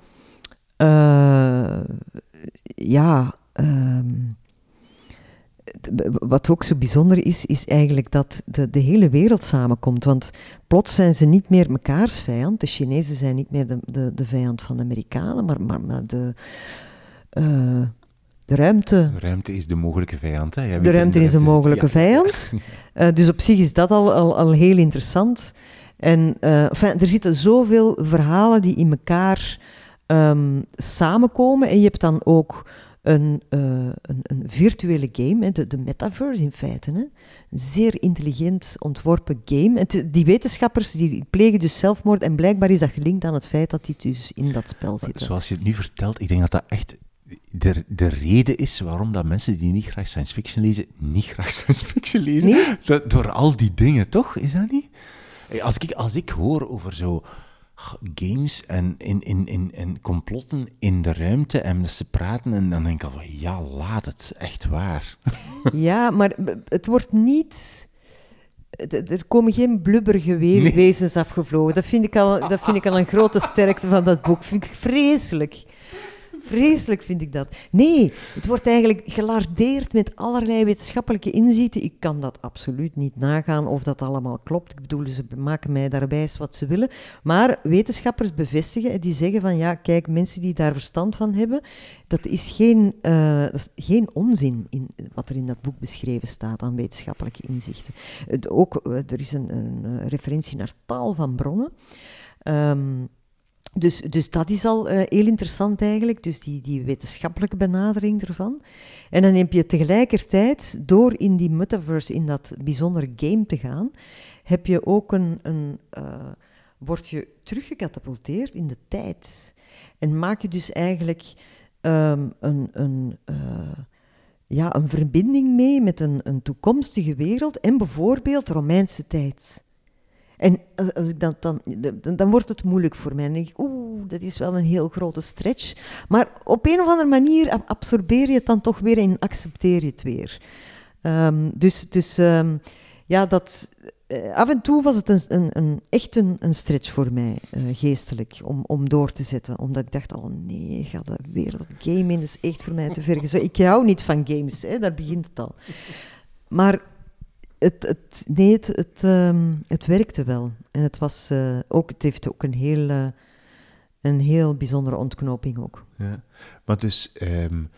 S4: ja, um, wat ook zo bijzonder is, is eigenlijk dat de, de hele wereld samenkomt. Want plots zijn ze niet meer mekaars vijand. De Chinezen zijn niet meer de, de, de vijand van de Amerikanen, maar, maar, maar de. Uh, de ruimte.
S3: De ruimte is de mogelijke vijand. Hè?
S4: de ruimte is een mogelijke vijand. Uh, dus op zich is dat al, al, al heel interessant. En uh, enfin, er zitten zoveel verhalen die in elkaar um, samenkomen. En je hebt dan ook een, uh, een, een, virtuele game, hè, de, de, metaverse in feite. Hè. Een zeer intelligent ontworpen game. En die wetenschappers die plegen dus zelfmoord en blijkbaar is dat gelinkt aan het feit dat die dus in dat spel zitten.
S3: Zoals je het nu vertelt, ik denk dat dat echt de, de reden is waarom dat mensen die niet graag science fiction lezen, niet graag science fiction lezen. Dat, door al die dingen, toch? Is dat niet? Als ik, als ik hoor over zo games en in, in, in, in complotten in de ruimte en ze praten en dan denk ik al van ja, laat het, echt waar.
S4: Ja, maar het wordt niet... Er komen geen blubberige wezens afgevlogen. Dat vind, ik al, dat vind ik al een grote sterkte van dat boek. vind ik vreselijk. Vreselijk vind ik dat. Nee, het wordt eigenlijk gelardeerd met allerlei wetenschappelijke inzichten. Ik kan dat absoluut niet nagaan of dat allemaal klopt. Ik bedoel, ze maken mij daarbij wat ze willen. Maar wetenschappers bevestigen, die zeggen van ja, kijk, mensen die daar verstand van hebben, dat is geen, uh, dat is geen onzin in wat er in dat boek beschreven staat aan wetenschappelijke inzichten. ook, eh, er is een, een, referentie naar taal van bronnen. Um, dus, dus dat is al uh, heel interessant eigenlijk, dus die, die wetenschappelijke benadering ervan. En dan heb je tegelijkertijd, door in die metaverse, in dat bijzondere game te gaan, heb je ook een, een uh, word je teruggecatapulteerd in de tijd. En maak je dus eigenlijk um, een, een, uh, ja, een verbinding mee met een, een toekomstige wereld en bijvoorbeeld Romeinse tijd. En als, ik dan, dan, dan, wordt het moeilijk voor mij. Dan denk ik, oeh, dat is wel een heel grote stretch. Maar op een of andere manier absorbeer je het dan toch weer en accepteer je het weer. Um, dus dus um, ja, dat, uh, af en toe was het een, een, een echt een, stretch voor mij, uh, geestelijk, om, om door te zetten. Omdat ik dacht, oh nee, ga dat weer dat game is echt voor mij te ver. Ik hou niet van games, hè, daar begint het al. Maar het, het, nee, het, het, um, het werkte wel. En het, was, uh, ook, het heeft ook een heel, uh, een heel bijzondere ontknoping ook.
S3: Ja. Maar dus, um,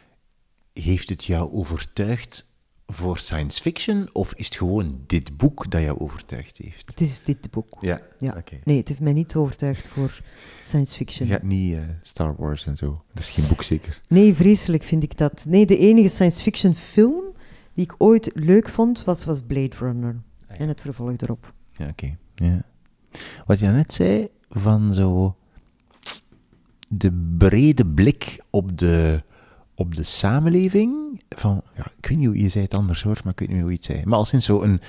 S3: heeft het jou overtuigd voor science fiction? Of is het gewoon dit boek dat jou overtuigd heeft?
S4: Het is dit boek.
S3: Ja,
S4: ja. Okay. Nee, het heeft mij niet overtuigd voor science fiction.
S3: Hebt niet uh, Star Wars en zo. Dat is geen boek zeker?
S4: Nee, vreselijk vind ik dat. Nee, de enige science fiction film die ik ooit leuk vond, was, was Blade Runner. Ah, en het vervolg erop.
S3: Ja, oké. Ja. Wat je net zei, van zo de brede blik op de, op de samenleving. Van, ja, ik weet niet hoe je zei het anders hoor, maar ik weet niet hoe je het zei. Maar als sinds zo een,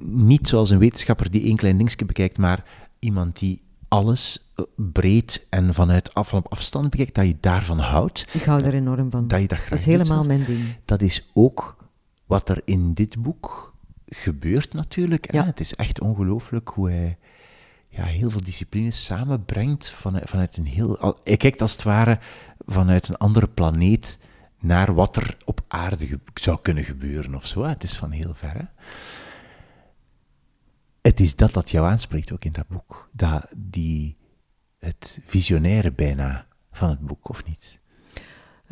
S3: niet zoals een wetenschapper die één klein dingetje bekijkt, maar iemand die alles eh, breed en vanuit af, afstand bekijkt, dat je daarvan houdt.
S4: Ik hou er enorm van.
S3: Dat, je dat,
S4: dat is helemaal mijn ding.
S3: Dat is ook wat er in dit boek gebeurt natuurlijk. Ja. Het is echt ongelooflijk hoe hij ja, heel veel disciplines samenbrengt vanuit, vanuit een heel... Hij kijkt als het ware vanuit een andere planeet naar wat er op aarde zou kunnen gebeuren of zo. Het is van heel ver. Hè? Het is dat dat jou aanspreekt ook in dat boek. Dat, die, het visionaire bijna van het boek, of niet?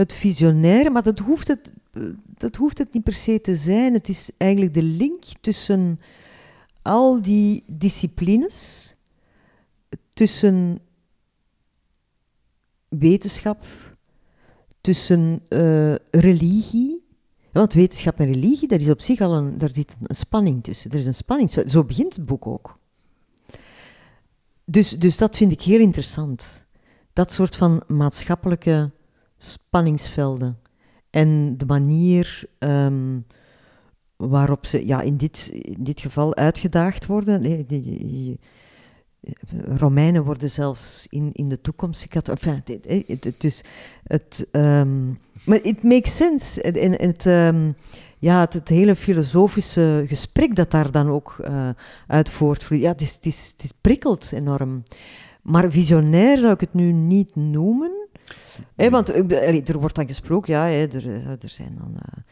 S4: Het visionaire, maar dat hoeft het, dat hoeft het niet per se te zijn. Het is eigenlijk de link tussen al die disciplines, tussen wetenschap, tussen eh, religie. Want wetenschap en religie, daar is op zich al een, daar zit een spanning tussen. Er is een spanning. Zo begint het boek ook. Dus, dus dat vind ik heel interessant. Dat soort van maatschappelijke spanningsvelden. En de manier ehm, waarop ze ja, in, dit, in dit geval uitgedaagd worden. Nee, die, Romeinen worden zelfs in, in de toekomst gehad. Enfin, het, het, dus het, um, maar it makes sense. En het, um, ja, het, het, hele filosofische gesprek dat daar dan ook uh, uit voortvloeit, ja, het, is, het, het prikkelt enorm. Maar visionair zou ik het nu niet noemen. Hè, want er wordt dan gesproken, ja, hè, er, eh, er zijn dan... Uh,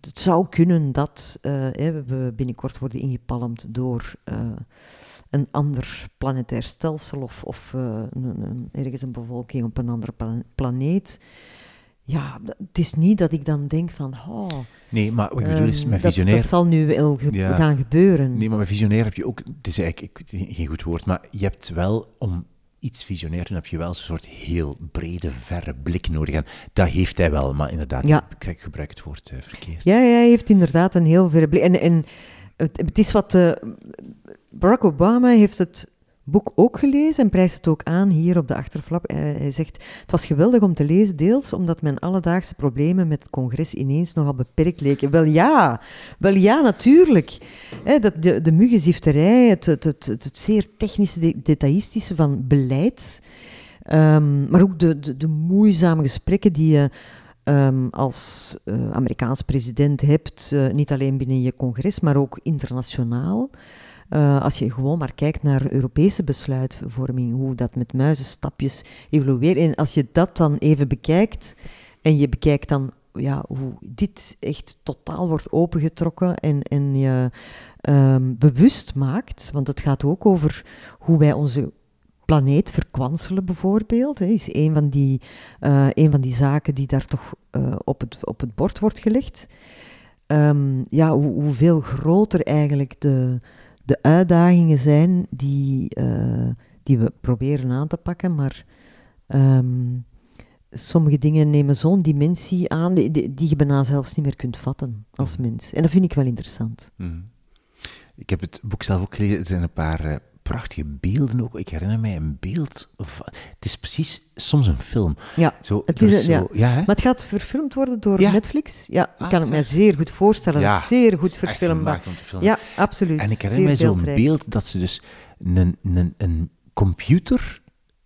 S4: het zou kunnen dat uh, hè, we binnenkort worden ingepalmd door een ander planetair stelsel of, of uh, een, een, ergens een bevolking op een andere planeet. Ja, het is niet dat ik dan denk van, oh,
S3: Nee, maar wat ik bedoel is, met visionair...
S4: Dat, dat zal nu wel gaan gebeuren.
S3: Nee, maar met visionair heb je ook... Het is eigenlijk ik, geen goed woord, maar je hebt wel, om iets visionair doen, heb je wel een soort heel brede, verre blik nodig. En dat heeft hij wel, maar inderdaad, ja. ik, gebruik het woord uh, verkeerd.
S4: Ja, hij heeft inderdaad een heel verre blik. En, en het, het is wat... Uh, Barack Obama heeft het boek ook gelezen en prijst het ook aan hier op de achterflap. Hij, zegt, het was geweldig om te lezen, deels omdat mijn alledaagse problemen met het congres ineens nogal beperkt leken. Wel ja, wel ja, natuurlijk. dat de, de muggenzifterij, het, het, het, het zeer technische, detailistische van beleid, um, maar ook de, de, de, moeizame gesprekken die je um, als uh, Amerikaans president hebt, uh, niet alleen binnen je congres, maar ook internationaal. Uh, als je gewoon maar kijkt naar Europese besluitvorming, hoe dat met muizenstapjes evolueert. En als je dat dan even bekijkt en je bekijkt dan ja, hoe dit echt totaal wordt opengetrokken en, en je um, bewust maakt, want het gaat ook over hoe wij onze planeet verkwanselen bijvoorbeeld, hè, is een van, die, uh, van die zaken die daar toch uh, op, het, op het bord wordt gelegd. Um, ja, hoe, hoeveel groter eigenlijk de, de uitdagingen zijn die, uh, die we proberen aan te pakken, maar um, sommige dingen nemen zo'n dimensie aan die, die, die, je bijna zelfs niet meer kunt vatten als mm. mens. En dat vind ik wel interessant.
S3: Mm. Ik heb het boek zelf ook gelezen. Er zijn een paar uh, prachtige beelden ook. Ik herinner mij een beeld. Het is precies soms een film.
S4: Ja, zo, het is, zo, ja. ja maar het gaat verfilmd worden door Netflix. Ja, ik ah, kan het mij zeer goed voorstellen. Ja, zeer goed verfilmbaar. Ja, absoluut.
S3: En ik herinner mij zo'n beeld dat ze dus een, een, een computer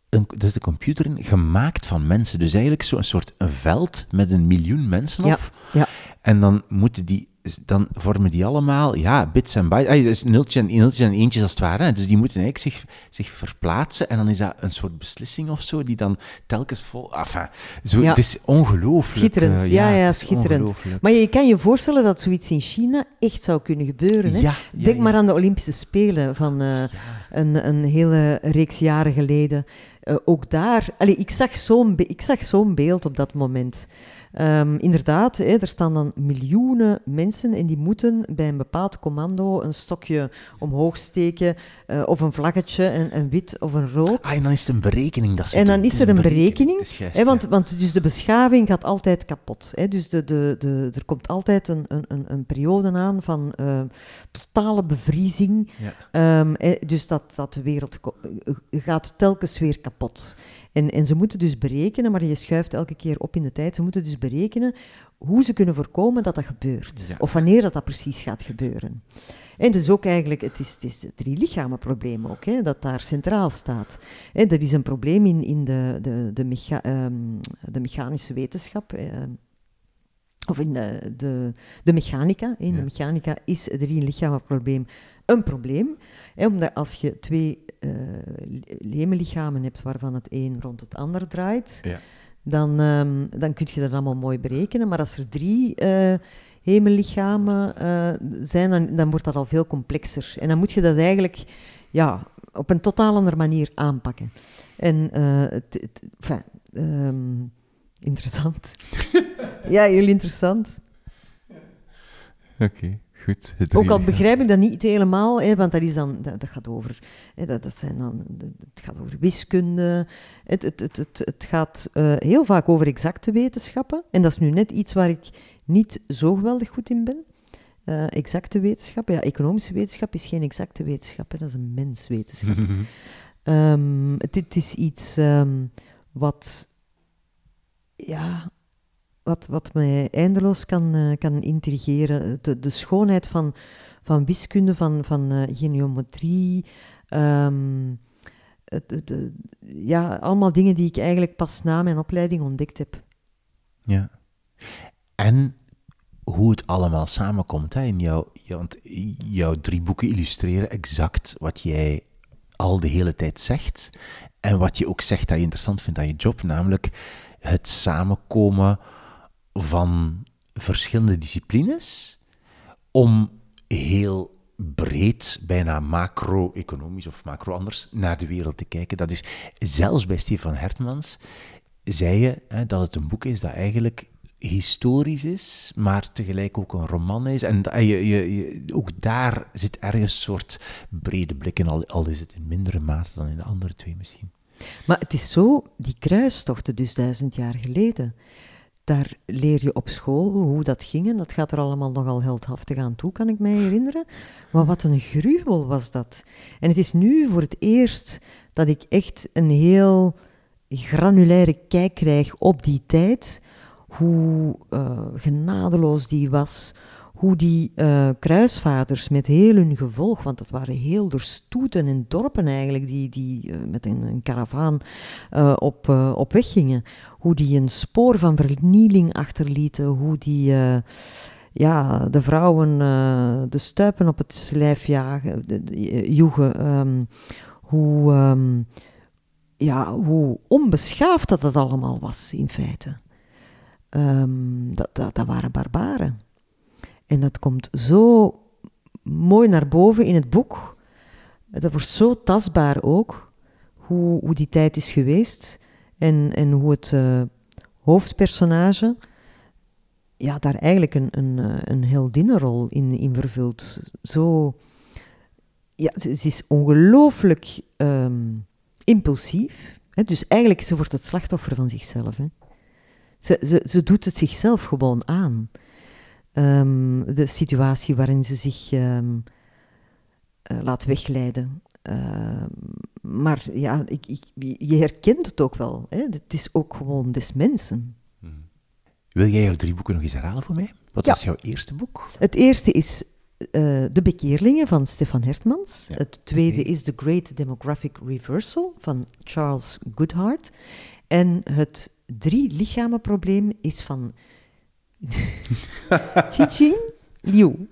S3: een, er is een computer in, gemaakt van mensen. Dus eigenlijk zo'n soort een veld met een miljoen mensen op. Ja, ja. En dan moeten die dan vormen die allemaal ja, bits en bytes. Ah, dus nultje en, nultjes en eentjes als het ware. Dus die moeten eigenlijk zich, zich verplaatsen. En dan is dat een soort beslissing of zo, die dan telkens vol. Enfin, zo, Het is ongelooflijk.
S4: Schitterend, uh, ja, ja, schitterend. Maar je kan je voorstellen dat zoiets in China echt zou kunnen gebeuren. Hè? Ja, Denk maar aan de Olympische Spelen van uh, een, een hele reeks jaren geleden. Uh, ook daar, allee, ik zag zo'n beeld op dat moment. Um, inderdaad, hè, er staan dan miljoenen mensen en die moeten bij een bepaald commando een stokje omhoog steken uh, of een vlaggetje, een, een, wit of een rood.
S3: Ah, en dan is het een berekening dat ze
S4: En dan is er een berekening, hè, want, want dus de beschaving gaat altijd kapot. Hè, dus de, de, de, er komt altijd een, een, een periode aan van uh, totale bevriezing. Ja. Um, hè, dus dat, dat de wereld gaat telkens weer kapot. En, en ze moeten dus berekenen, maar je schuift elke keer op in de tijd, ze moeten dus berekenen hoe ze kunnen voorkomen dat dat gebeurt. Of wanneer dat, dat precies gaat gebeuren. En dus ook eigenlijk, het is, het, is het drie lichamen probleem ook, hè, dat daar centraal staat. En dat is een probleem in, in de, de, de, mecha, um, de mechanische wetenschap. Uh, of in de, de, de mechanica. In ja. de mechanica is het drie lichamen probleem een probleem. Hè, omdat als je twee uh, lemenlichamen hebt waarvan het een rond het ander draait, ja. dan, um, dan kun je dat allemaal mooi berekenen. Maar als er drie uh, hemellichamen uh, zijn, dan, dan, wordt dat al veel complexer. En dan moet je dat eigenlijk ja, op een totaal andere manier aanpakken. En het, enfin, um, interessant. ja, heel interessant.
S3: Oké, goed. Het
S4: Ook al begrijp ik dat niet helemaal, hè, want dat, is dan, dat, dat gaat over, hè, dat, dat zijn dan, het gaat over wiskunde. Het, het, het, het, het gaat eh, heel vaak over exacte wetenschappen. En dat is nu net iets waar ik niet zo geweldig goed in ben. Eh, exacte wetenschap, ja, economische wetenschap is geen exacte wetenschap, hè, dat is een menswetenschap. Ehm, het, het is iets ehm, wat, ja, wat, wat mij eindeloos kan, eh, kan intrigeren. De, de schoonheid van, van wiskunde, van, van eh, geometrie. ehm, eh, ja, allemaal dingen die ik eigenlijk pas na mijn opleiding ontdekt heb.
S3: Ja. En hoe het allemaal samenkomt. Hè, in jouw, want jouw drie boeken illustreren exact wat jij al de hele tijd zegt. En wat je ook zegt dat je interessant vindt aan je job, namelijk het samenkomen van verschillende disciplines om heel breed, bijna macro-economisch of macro anders, naar de wereld te kijken. Dat is zelfs bij Stefan Hertmans zei je hè, dat het een boek is dat eigenlijk historisch is, maar tegelijk ook een roman is. En je, je, je- ook daar zit ergens een soort brede blik in, al, al is het in mindere mate dan in de andere twee misschien.
S4: Maar het is zo, die kruistochten dus duizend jaar geleden, daar leer je op school hoe dat ging en dat gaat er allemaal nogal heldhaftig aan toe, kan ik mij herinneren. Maar wat een gruwel was dat. En het is nu voor het eerst dat ik echt een heel granulaire kijk krijg op die tijd, hoe eh, genadeloos die was, hoe die eh, kruisvaarders met heel hun gevolg, want dat waren heel door stoeten en dorpen eigenlijk, die, die eh, met een, een karavaan eh, op, op weg gingen, hoe die een spoor van vernieling achterlieten, hoe die ja, de vrouwen de stuipen op het lijf jagen, joegen, ehm, hoe, ehm, ja, hoe onbeschaafd dat het allemaal was in feite. Ehm, dat, dat, dat waren barbaren. En dat komt zo mooi naar boven in het boek. Dat wordt zo tastbaar ook, hoe, hoe die tijd is geweest. En, en hoe het eh, hoofdpersonage ja, daar eigenlijk een, een, eh, een heldinnenrol in, in vervult. Zo, ja, ze, is ongelooflijk ehm, impulsief. Hè? Dus eigenlijk, ze wordt het slachtoffer van zichzelf. Hè? Ze, ze, ze doet het zichzelf gewoon aan. Ehm, de situatie waarin ze zich ehm, eh, laat wegleiden. Ehm, maar ja, ik, ik, je herkent het ook wel. Hè? Het is ook gewoon des mensen.
S3: Wil jij jouw drie boeken nog eens herhalen voor mij? Wat
S4: Ja.
S3: was jouw eerste boek?
S4: Het eerste is eh, De Bekeerlingen van Stefan Hertmans.
S3: Ja,
S4: het tweede
S3: twee.
S4: is The Great Demographic Reversal van Charles Goodhart. En het drie lichamen probleem is van Ching Liu.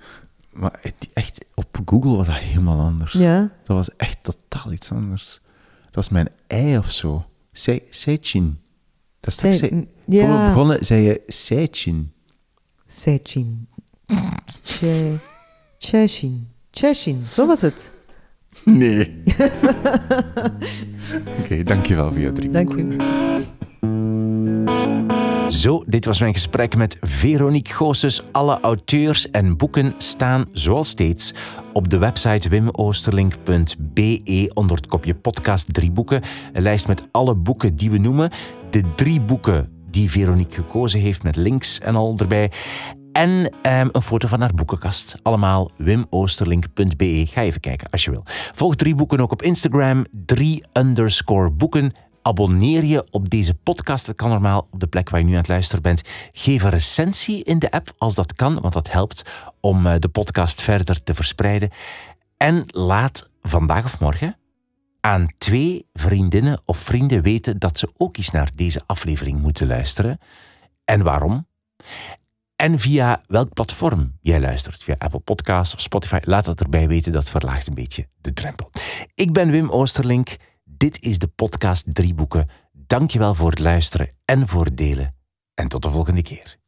S3: Maar het- echt, op Google was dat helemaal anders.
S4: Ja,
S3: Dat was echt totaal iets anders. Dat was mijn ei of zo. Se- Seichin. Dat is straks
S4: Zij-
S3: zei,
S4: m-
S3: Voor we
S4: ja.
S3: begonnen zei je Seichin.
S4: Sechin. Che, Cheshin. Cheshin, zo was het.
S3: Nee. Oké, dankjewel voor jouw drie
S4: Dank u.
S3: Zo, dit was mijn gesprek met Veronique Goossens. Alle auteurs en boeken staan, zoals steeds, op de website wimoosterlink.be onder het kopje podcast drie boeken. Een lijst met alle boeken die we noemen. De drie boeken die Veronique gekozen heeft met links en al erbij. En ehm, een foto van haar boekenkast. Allemaal wimoosterlink.be. Ga even kijken als je wil. Volg drie boeken ook op Instagram. Drie underscore boeken. Abonneer je op deze podcast. Dat kan normaal op de plek waar je nu aan het luisteren bent. Geef een recensie in de app als dat kan, want dat helpt om eh, de podcast verder te verspreiden. En laat vandaag of morgen aan twee vriendinnen of vrienden weten dat ze ook eens naar deze aflevering moeten luisteren. En waarom? En via welk platform jij luistert. Via Apple Podcasts of Spotify. Laat dat erbij weten, dat verlaagt een beetje de drempel. Ik ben Wim Oosterlink. Dit is de podcast Drie Boeken. Dankjewel voor het luisteren en voor het delen. En tot de volgende keer.